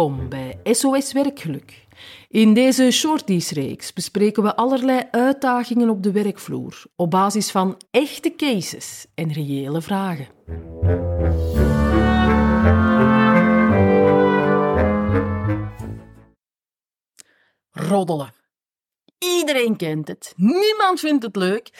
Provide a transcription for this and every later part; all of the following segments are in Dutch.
Welkom bij SOS Werkgeluk. In deze shorties-reeks bespreken we allerlei uitdagingen op de werkvloer op basis van echte cases en reële vragen. Roddelen. Iedereen kent het, niemand vindt het leuk,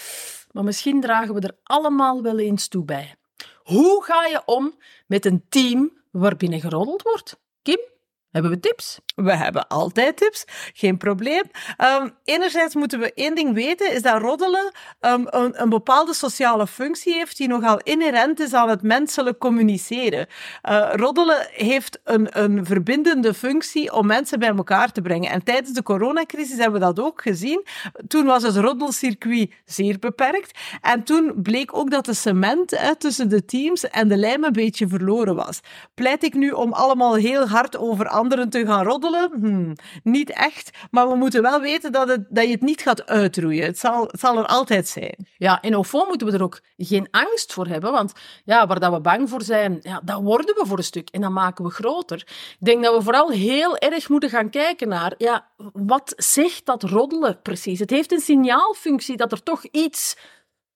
maar misschien dragen we er allemaal wel eens toe bij. Hoe ga je om met een team waarbinnen geroddeld wordt? Kim, hebben we tips? We hebben altijd tips, geen probleem. Ehm, enerzijds moeten we één ding weten, is dat roddelen um, een, een, bepaalde sociale functie heeft die nogal inherent is aan het menselijk communiceren. Uh, roddelen heeft een, een verbindende functie om mensen bij elkaar te brengen. En tijdens de coronacrisis hebben we dat ook gezien. Toen was het roddelcircuit zeer beperkt. En toen bleek ook dat de cement tussen de teams en de lijm een beetje verloren was. Pleit ik nu om allemaal heel hard over anderen te gaan roddelen? Hmm, niet echt. Maar we moeten wel weten dat, het, dat je het niet gaat uitroeien. Het zal, zal er altijd zijn. Ja, in OFO moeten we er ook geen angst voor hebben. Want ja, waar dat we bang voor zijn, ja, dat worden we voor een stuk. En dat maken we groter. Ik denk dat we vooral heel erg moeten gaan kijken naar... Ja, wat zegt dat roddelen precies? Het heeft een signaalfunctie dat er toch iets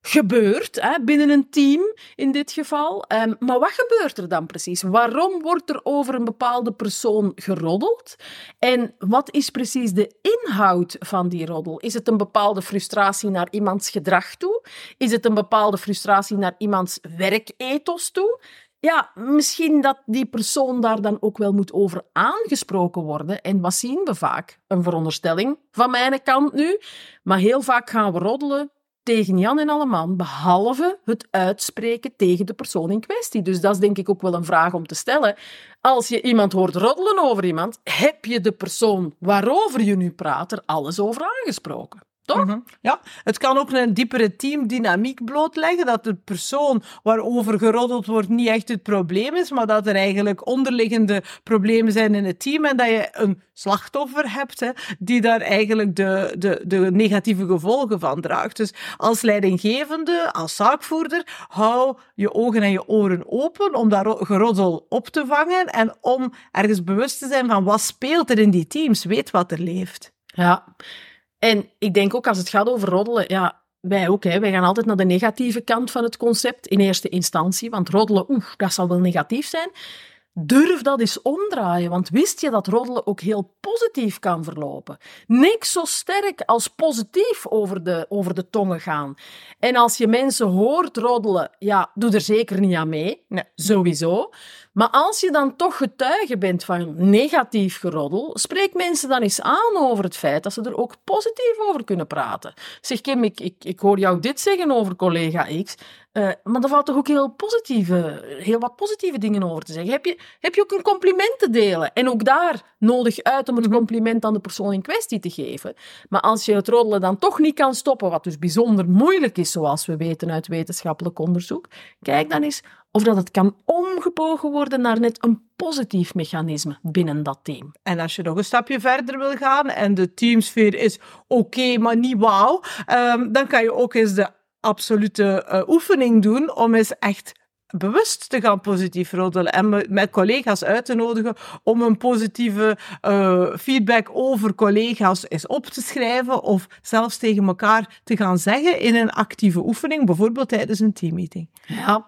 gebeurt hè, binnen een team in dit geval. Um, maar wat gebeurt er dan precies? Waarom wordt er over een bepaalde persoon geroddeld? En wat is precies de inhoud van die roddel? Is het een bepaalde frustratie naar iemands gedrag toe? Is het een bepaalde frustratie naar iemands werkethos toe? Ja, misschien dat die persoon daar dan ook wel moet over aangesproken worden. En wat zien we vaak? Een veronderstelling van mijn kant nu. Maar heel vaak gaan we roddelen tegen Jan en Alleman, behalve het uitspreken tegen de persoon in kwestie. Dus dat is denk ik ook wel een vraag om te stellen. Als je iemand hoort roddelen over iemand, heb je de persoon waarover je nu praat er alles over aangesproken? Toch? Mhm. Ja, het kan ook een diepere teamdynamiek blootleggen, dat de persoon waarover geroddeld wordt niet echt het probleem is, maar dat er eigenlijk onderliggende problemen zijn in het team en dat je een slachtoffer hebt hè, die daar eigenlijk de, de, de negatieve gevolgen van draagt. Dus als leidinggevende, als zaakvoerder, hou je ogen en je oren open om daar geroddel op te vangen en om ergens bewust te zijn van wat speelt er in die teams, weet wat er leeft. Ja. En ik denk ook als het gaat over roddelen, ja, wij ook, hè, wij gaan altijd naar de negatieve kant van het concept in eerste instantie, want roddelen, oeh, dat zal wel negatief zijn. Durf dat eens omdraaien, want wist je dat roddelen ook heel positief kan verlopen? Niks zo sterk als positief over de, over de tongen gaan. En als je mensen hoort roddelen, ja, doe er zeker niet aan mee. Nee, sowieso. Maar als je dan toch getuige bent van negatief geroddel, spreek mensen dan eens aan over het feit dat ze er ook positief over kunnen praten. Zeg Kim, ik, ik, ik hoor jou dit zeggen over collega X, uh, maar er valt toch ook heel, positieve, heel wat positieve dingen over te zeggen. Heb je, heb je ook een compliment te delen? En ook daar nodig uit om het mhm. compliment aan de persoon in kwestie te geven. Maar als je het roddelen dan toch niet kan stoppen, wat dus bijzonder moeilijk is, zoals we weten uit wetenschappelijk onderzoek, kijk dan eens of dat het kan omgebogen worden naar net een positief mechanisme binnen dat team. En als je nog een stapje verder wil gaan en de teamsfeer is oké, maar niet wauw, um, dan kan je ook eens de absolute uh, oefening doen om eens echt bewust te gaan positief roddelen en met collega's uit te nodigen om een positieve uh, feedback over collega's eens op te schrijven of zelfs tegen elkaar te gaan zeggen in een actieve oefening, bijvoorbeeld tijdens een teammeeting. Ja,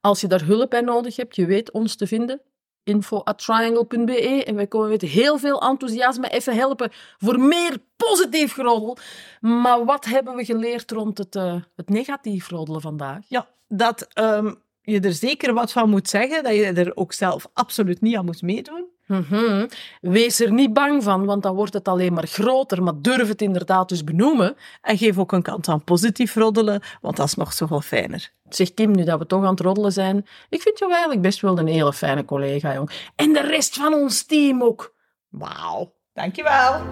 als je daar hulp bij nodig hebt, je weet ons te vinden. Info at triangle.be en wij komen met heel veel enthousiasme even helpen voor meer positief roddel. Maar wat hebben we geleerd rond het, uh, het negatief roddelen vandaag? Ja, dat um, je er zeker wat van moet zeggen, dat je er ook zelf absoluut niet aan moet meedoen. Mm Wees er niet bang van, want dan wordt het alleen maar groter. Maar durf het inderdaad dus benoemen. En geef ook een kant aan positief roddelen, want dat is nog zoveel fijner. Zeg Kim, nu dat we toch aan het roddelen zijn, ik vind jou eigenlijk best wel een hele fijne collega, jong. En de rest van ons team ook. Wauw, dankjewel.